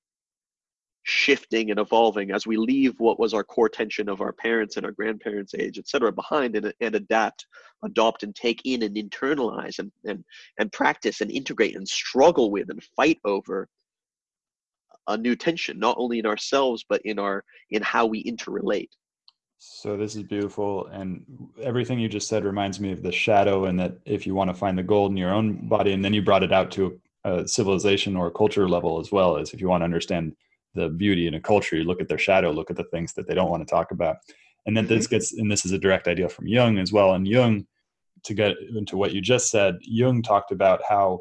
shifting and evolving as we leave what was our core tension of our parents and our grandparents age et cetera behind and, and adapt adopt and take in and internalize and, and and practice and integrate and struggle with and fight over a new tension not only in ourselves but in our in how we interrelate. So this is beautiful and everything you just said reminds me of the shadow and that if you want to find the gold in your own body and then you brought it out to a civilization or a culture level as well as if you want to understand the beauty in a culture you look at their shadow look at the things that they don't want to talk about and then mm-hmm. this gets and this is a direct idea from jung as well and jung to get into what you just said jung talked about how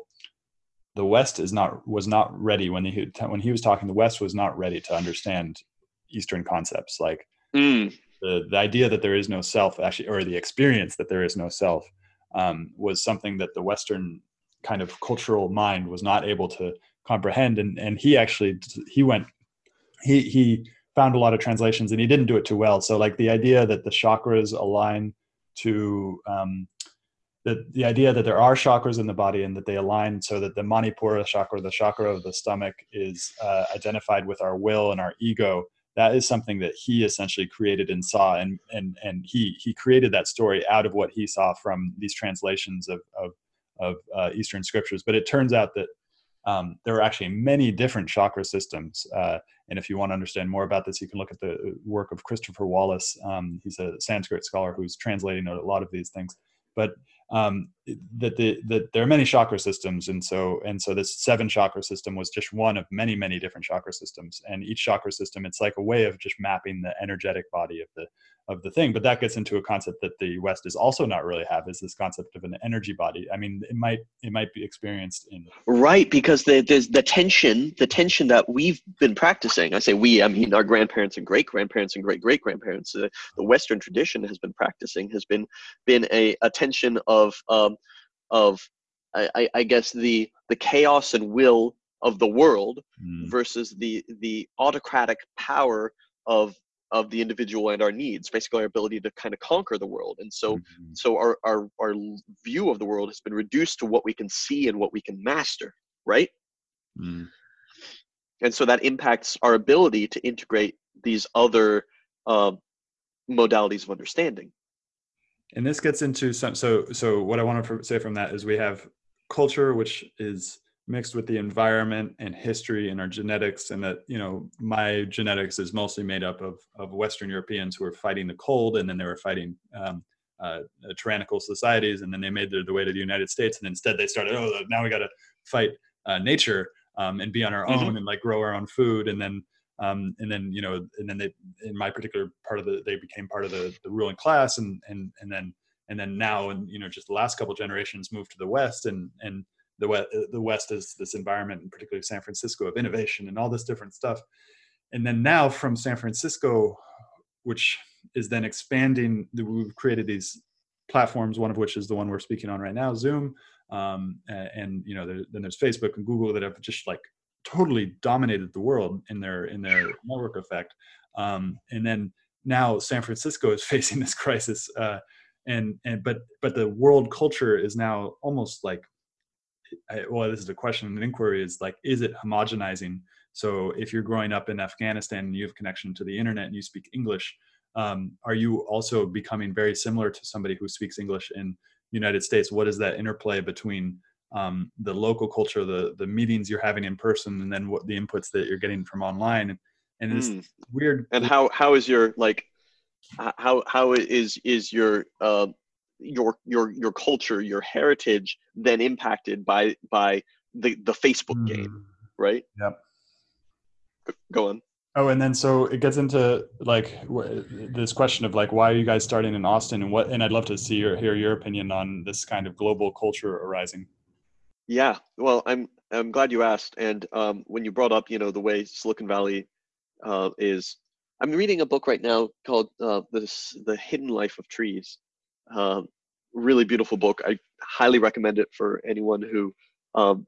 the west is not was not ready when he when he was talking the west was not ready to understand eastern concepts like mm. the, the idea that there is no self actually or the experience that there is no self um, was something that the western kind of cultural mind was not able to comprehend. And and he actually he went he he found a lot of translations and he didn't do it too well. So like the idea that the chakras align to um, the, the idea that there are chakras in the body and that they align so that the manipura chakra the chakra of the stomach is uh, identified with our will and our ego that is something that he essentially created and saw. And and and he he created that story out of what he saw from these translations of of, of uh, eastern scriptures but it turns out that um, there are actually many different chakra systems uh, and if you want to understand more about this you can look at the work of Christopher Wallis. Um, he's a sanskrit scholar who's translating a lot of these things but um, that the that there are many chakra systems, and so and so this seven chakra system was just one of many many different chakra systems, and each chakra system it's like a way of just mapping the energetic body of the of the thing but that gets into a concept that the west is also not really have is this concept of an energy body i mean it might it might be experienced in right because the there's the tension the tension that we've been practicing i say we i mean our grandparents and great grandparents and great great grandparents uh, the western tradition has been practicing has been been a, a tension of um of I, I guess the the chaos and will of the world mm. versus the the autocratic power of of the individual and our needs basically our ability to kind of conquer the world and so mm-hmm. so our, our our view of the world has been reduced to what we can see and what we can master right mm. and so that impacts our ability to integrate these other um, modalities of understanding and this gets into some so so what i want to say from that is we have culture which is mixed with the environment and history and our genetics and that you know my genetics is mostly made up of, of western europeans who were fighting the cold and then they were fighting um, uh, tyrannical societies and then they made their, the way to the united states and instead they started oh now we got to fight uh, nature um, and be on our mm-hmm. own and like grow our own food and then um, and then you know and then they in my particular part of the they became part of the, the ruling class and and and then and then now and you know just the last couple generations moved to the west and and the west, the west is this environment, and particularly San Francisco, of innovation and all this different stuff. And then now from San Francisco, which is then expanding, we've created these platforms. One of which is the one we're speaking on right now, Zoom. Um, and, and, you know, there, then there's Facebook and Google that have just like totally dominated the world in their in their network effect. Um, and then now San Francisco is facing this crisis. Uh, and and but but the world culture is now almost like I, well, this is a question, an inquiry is like, is it homogenizing? So if you're growing up in Afghanistan and you have connection to the internet and you speak English, um, are you also becoming very similar to somebody who speaks English in United States? What is that interplay between um, the local culture, the the meetings you're having in person, and then what the inputs that you're getting from online? And, and it's mm. weird. And how how is your like how how is is your uh, your your your culture, your heritage, then impacted by by the the Facebook mm. game, right? Yep. Go on. Oh, and then so it gets into like this question of like why are you guys starting in Austin and what? And I'd love to see or hear your opinion on this kind of global culture arising. Yeah, well, I'm I'm glad you asked. And um, when you brought up, you know, the way Silicon Valley uh, is, I'm reading a book right now called uh, "This The Hidden Life of Trees," Um, really beautiful book. I highly recommend it for anyone who um,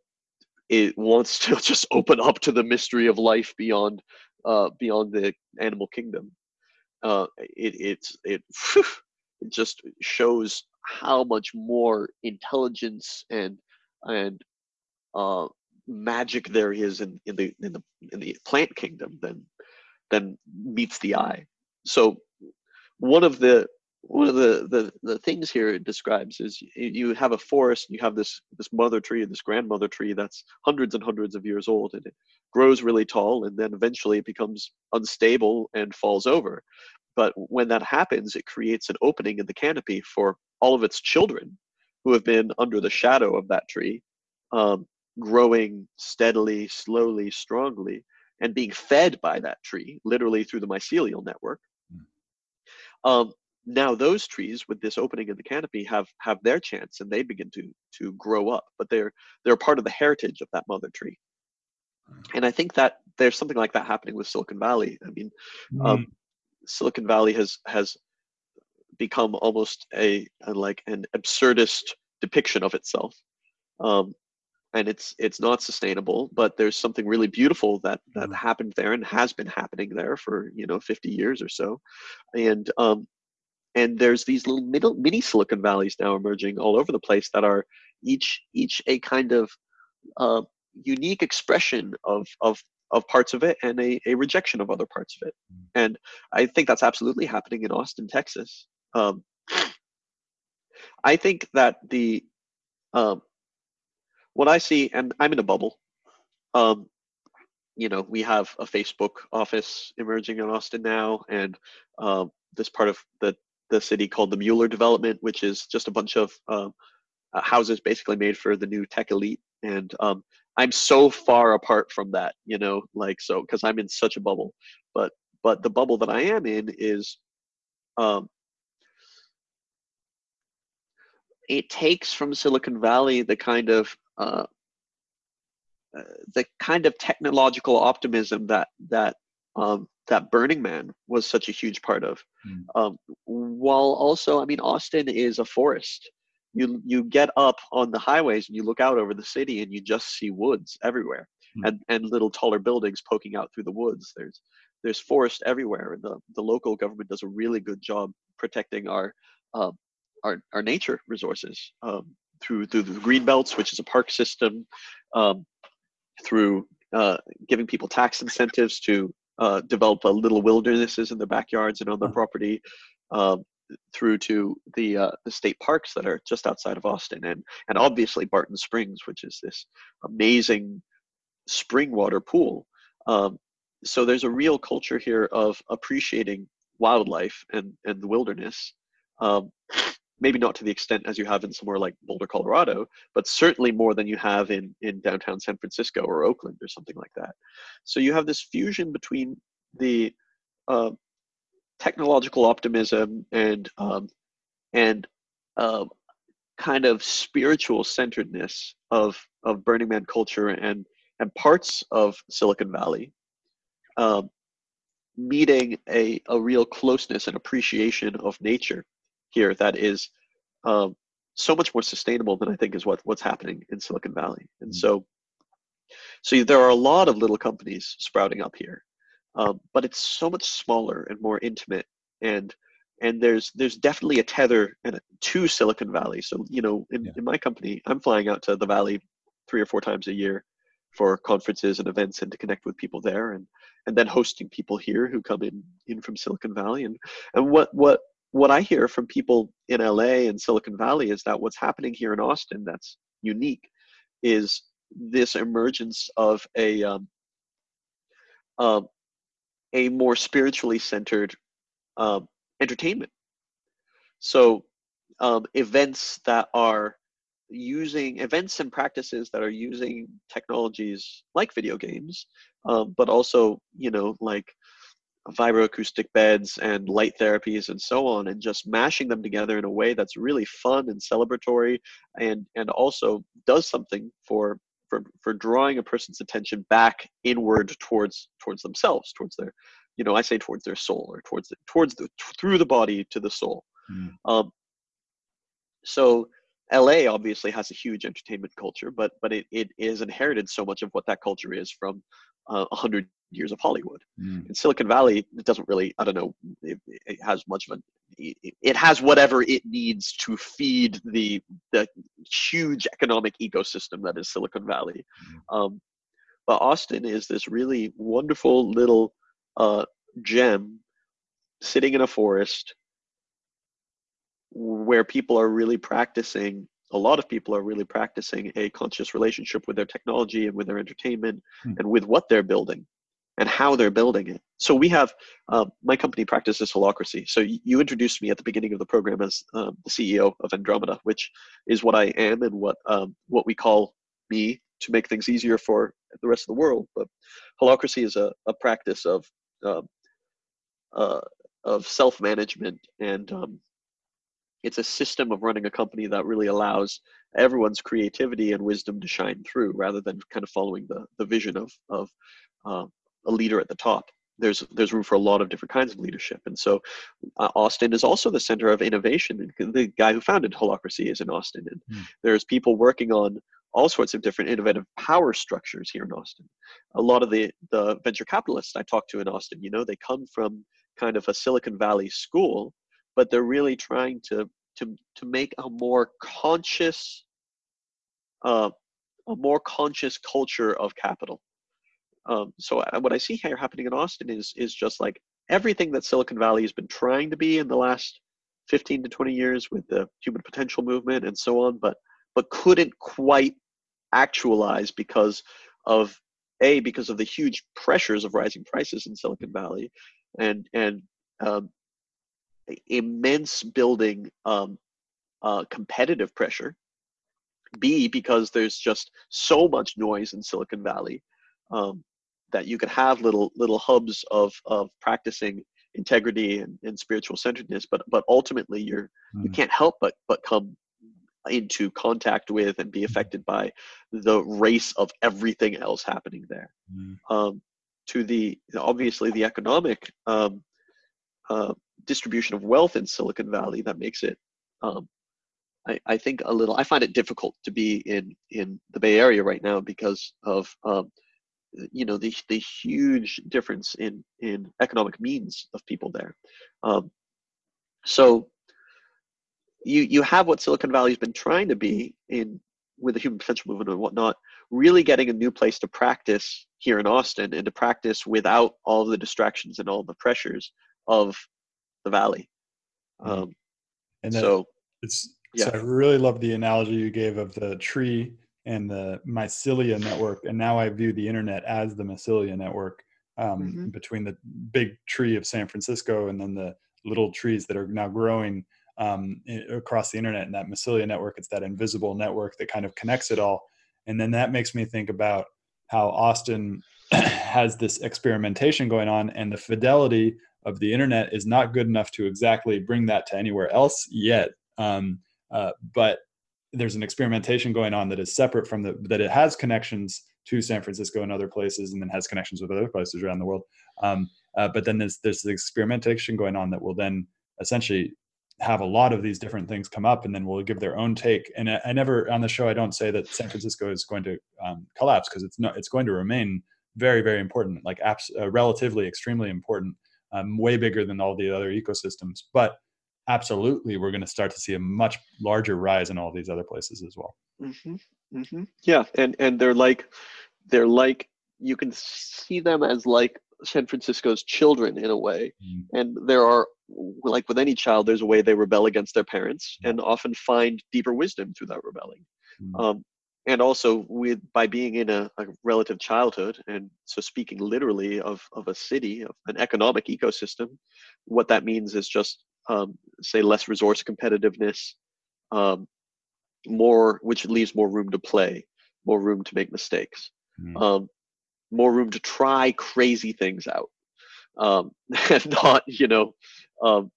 it wants to just open up to the mystery of life beyond uh, beyond the animal kingdom. Uh, it it's it it just shows how much more intelligence and and uh, magic there is in, in the in the in the plant kingdom than than meets the eye. So one of the one of the, the the things here it describes is you have a forest you have this this mother tree and this grandmother tree that's hundreds and hundreds of years old and it grows really tall and then eventually it becomes unstable and falls over but when that happens it creates an opening in the canopy for all of its children who have been under the shadow of that tree um, growing steadily slowly strongly and being fed by that tree literally through the mycelial network hmm. um, now those trees with this opening in the canopy have have their chance and they begin to to grow up but they're they're part of the heritage of that mother tree and i think that there's something like that happening with silicon valley i mean mm. um, Silicon Valley has has become almost a, a like an absurdist depiction of itself. Um, and it's it's not sustainable but there's something really beautiful that that mm. happened there and has been happening there for you know 50 years or so and um and there's these little middle mini silicon valleys now emerging all over the place that are each each a kind of uh, unique expression of of of parts of it and a, a rejection of other parts of it mm. and i think that's absolutely happening in austin texas um, i think that the um, what I see, and I'm in a bubble. Um, you know, we have a Facebook office emerging in Austin now, and um, this part of the the city called the Mueller Development, which is just a bunch of um, uh, houses basically made for the new tech elite. And um, I'm so far apart from that, you know, like so because I'm in such a bubble. But but the bubble that I am in is um, it takes from Silicon Valley the kind of uh, uh, the kind of technological optimism that that um, that Burning Man was such a huge part of. Mm. Um, while also, I mean, Austin is a forest. You you get up on the highways and you look out over the city and you just see woods everywhere mm. and and little taller buildings poking out through the woods. There's there's forest everywhere, and the the local government does a really good job protecting our uh, our our nature resources. Um, through through the green belts, which is a park system, um, through uh, giving people tax incentives to uh, develop a little wildernesses in their backyards and on their property, um, through to the uh, the state parks that are just outside of Austin, and and obviously Barton Springs, which is this amazing spring water pool. Um, so there's a real culture here of appreciating wildlife and and the wilderness. Um, maybe not to the extent as you have in somewhere like Boulder, Colorado, but certainly more than you have in, in downtown San Francisco or Oakland or something like that. So you have this fusion between the uh, technological optimism and um, and uh, kind of spiritual centeredness of of Burning Man culture and and parts of Silicon Valley, um, meeting a, a real closeness and appreciation of nature here that is um, so much more sustainable than I think is what what's happening in Silicon Valley. And mm-hmm. so, so there are a lot of little companies sprouting up here, um, but it's so much smaller and more intimate. And and there's there's definitely a tether to Silicon Valley. So you know, in, yeah. in my company, I'm flying out to the Valley three or four times a year for conferences and events and to connect with people there and and then hosting people here who come in in from Silicon Valley and and what what what I hear from people in LA and Silicon Valley is that what's happening here in Austin that's unique is this emergence of a um, uh, a more spiritually centered uh, entertainment. So um, events that are using events and practices that are using technologies like video games, um, but also you know like vibroacoustic beds and light therapies and so on and just mashing them together in a way that's really fun and celebratory and and also does something for for for drawing a person's attention back inward towards towards themselves towards their you know i say towards their soul or towards the towards the through the body to the soul mm. um, so LA obviously has a huge entertainment culture, but but it, it is inherited so much of what that culture is from uh, a uh, hundred years of Hollywood. Mm. In Silicon Valley, it doesn't really, I don't know, it, it has much of a, it, it has whatever it needs to feed the the huge economic ecosystem that is Silicon Valley. Mm. Um, but Austin is this really wonderful little uh, gem sitting in a forest where people are really practicing a lot of people are really practicing a conscious relationship with their technology and with their entertainment hmm. and with what they're building and how they're building it. So we have uh, my company practices holacracy. So you introduced me at the beginning of the program as um, the CEO of Andromeda, which is what I am and what um, what we call me to make things easier for the rest of the world. But holacracy is a, a practice of um, uh, of self management and um, it's a system of running a company that really allows everyone's creativity and wisdom to shine through rather than kind of following the, the vision of, of uh, a leader at the top. there's there's room for a lot of different kinds of leadership, and so uh, Austin is also the center of innovation. The guy who founded Holacracy is in Austin, and mm. there's people working on all sorts of different innovative power structures here in Austin. A lot of the the venture capitalists I talk to in Austin, you know, they come from kind of a Silicon Valley school, but they're really trying to to to make a more conscious uh, a more conscious culture of capital. Um, so uh, what I see here happening in Austin is is just like everything that Silicon Valley has been trying to be in the last 15 to 20 years with the human potential movement and so on, but but couldn't quite actualize because of a because of the huge pressures of rising prices in Silicon Valley, and and um, immense building um, uh, competitive pressure. B because there's just so much noise in Silicon Valley um, that you could have little little hubs of of practicing integrity and, and spiritual centeredness but but ultimately you're mm. you can't help but but come into contact with and be affected by the race of everything else happening there mm. um, to the obviously the economic um, uh, distribution of wealth in silicon valley that makes it um, I, I think a little i find it difficult to be in in the bay area right now because of um, you know the the huge difference in in economic means of people there. Um, so you you have what Silicon Valley's been trying to be in with the human potential movement and whatnot, really getting a new place to practice here in Austin and to practice without all the distractions and all the pressures of the valley. Um, and so it's yeah. so I really love the analogy you gave of the tree and the mycelia network and now i view the internet as the mycelia network um, mm-hmm. between the big tree of san francisco and then the little trees that are now growing um, across the internet and that mycelia network it's that invisible network that kind of connects it all and then that makes me think about how austin has this experimentation going on and the fidelity of the internet is not good enough to exactly bring that to anywhere else yet um, uh, but there's an experimentation going on that is separate from the that it has connections to San Francisco and other places, and then has connections with other places around the world. Um, uh, but then there's there's the experimentation going on that will then essentially have a lot of these different things come up, and then will give their own take. And I, I, never on the show I don't say that San Francisco is going to um, collapse because it's not. It's going to remain very very important, like apps, uh, relatively extremely important, um, way bigger than all the other ecosystems, but absolutely we're going to start to see a much larger rise in all these other places as well mm-hmm. Mm-hmm. yeah and and they're like they're like you can see them as like san francisco's children in a way mm. and there are like with any child there's a way they rebel against their parents and often find deeper wisdom through that rebelling mm. um, and also with by being in a, a, relative childhood and so speaking literally of, of a city of an economic ecosystem what that means is just um, say less resource competitiveness, um, more which leaves more room to play, more room to make mistakes, mm. um, more room to try crazy things out, um, and not you know um,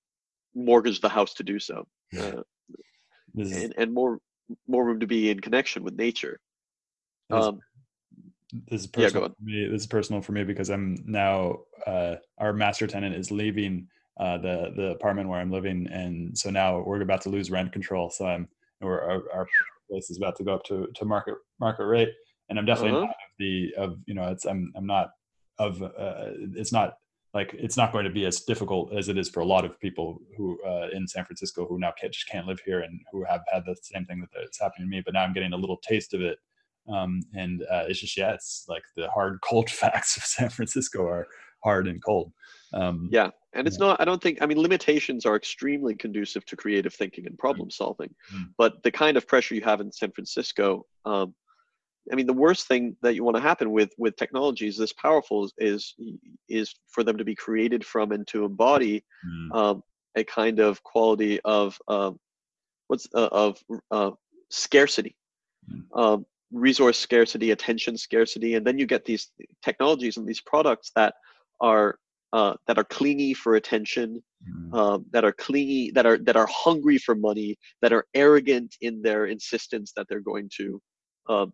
mortgage the house to do so, uh, and, and more more room to be in connection with nature. This, um, this is personal yeah, for me. This is personal for me because I'm now uh, our master tenant is leaving uh, the the apartment where I'm living, and so now we're about to lose rent control. So I'm our, our place is about to go up to, to market market rate, and I'm definitely uh-huh. not of the of you know it's I'm I'm not of uh, it's not like it's not going to be as difficult as it is for a lot of people who uh, in San Francisco who now can't, just can't live here and who have had the same thing that that's happening to me. But now I'm getting a little taste of it, um, and uh, it's just yeah, it's like the hard cold facts of San Francisco are hard and cold. Um, yeah, and it's yeah. not. I don't think. I mean, limitations are extremely conducive to creative thinking and problem solving. Mm-hmm. But the kind of pressure you have in San Francisco, um, I mean, the worst thing that you want to happen with with technologies this powerful is is, is for them to be created from and to embody mm-hmm. um, a kind of quality of um, what's uh, of uh, scarcity. Mm-hmm. resource scarcity, attention scarcity, and then you get these technologies and these products that are uh, that are clingy for attention, mm. um, that are clingy, that are that are hungry for money, that are arrogant in their insistence that they're going to um,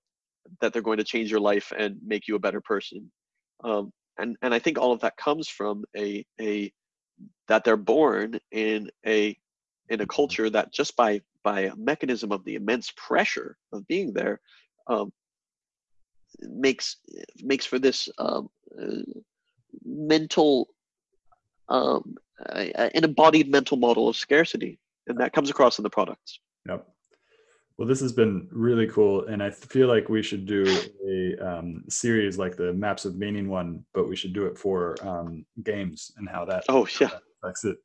that they're going to change your life and make you a better person. Um, and and I think all of that comes from a a that they're born in a in a culture that just by by a mechanism of the immense pressure of being there um, makes makes for this um, uh, mental um, an embodied mental model of scarcity and that comes across in the products yep well this has been really cool and i feel like we should do a um, series like the maps of meaning one but we should do it for um, games and how that oh yeah. affects it.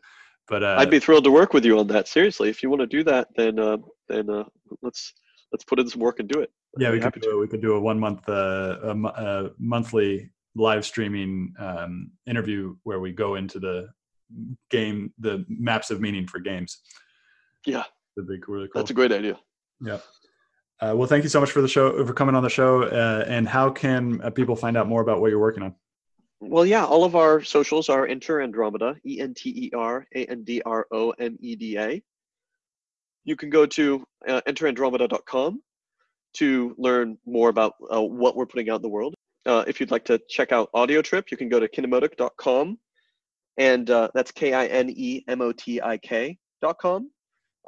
But uh, i'd be thrilled to work with you on that. Seriously if you want to do that then uh, then uh, let's let's put in some work and do it. Yeah we could do, we could do a one month uh, a, a monthly live streaming um, interview where we go into the game the maps of meaning for games. Yeah. That'd be really cool. That's a great idea yeah. Uh, well thank you so much for the show for coming on the show uh, and how can uh, people find out more about what you're working on? Well yeah all of our socials are enter andromeda e-n-t-e-r-a-n-d-r-o-m-e-d-a you can go to uh, enterandromeda.com to learn more about uh, what we're putting out in the world. Uh, if you'd like to check out Audio Trip, you can go to kinemotik.com, and that's uh, that's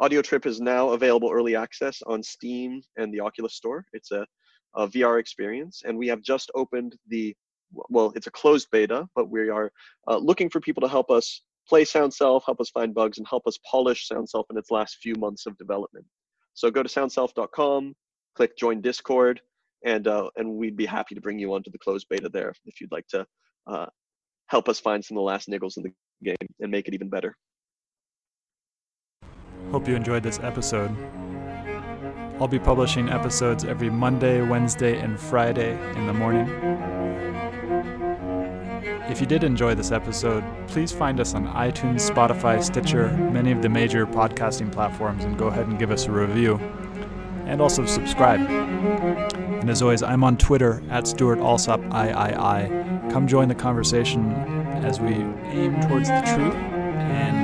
K-I-N-E-M-O-T-I-K.com. Audiotrip is now available early access on Steam and the Oculus Store. It's a, a VR experience, and we have just opened the well, it's a closed beta, but we are uh, looking for people to help us play SoundSelf, help us find bugs, and help us polish SoundSelf in its last few months of development. So go to soundself.com, click join Discord, and uh, and we'd be happy to bring you onto the closed beta there if you'd like to uh, help us find some of the last niggles in the game and make it even better. Hope you enjoyed this episode. I'll be publishing episodes every Monday, Wednesday, and Friday in the morning. If you did enjoy this episode, please find us on iTunes, Spotify, Stitcher, many of the major podcasting platforms, and go ahead and give us a review. And also subscribe. And as always, I'm on Twitter at Stewart Alsop III. Come join the conversation as we aim towards the truth. And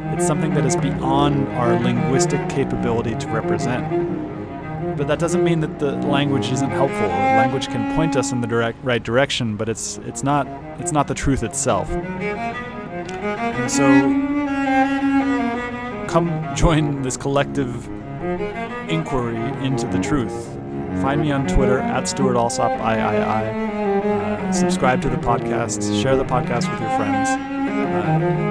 It's something that is beyond our linguistic capability to represent but that doesn't mean that the language isn't helpful. Language can point us in the direct right direction, but it's it's not it's not the truth itself. And so come join this collective inquiry into the truth. Find me on Twitter at Stewart Alsop III. Uh, subscribe to the podcast. Share the podcast with your friends. Uh,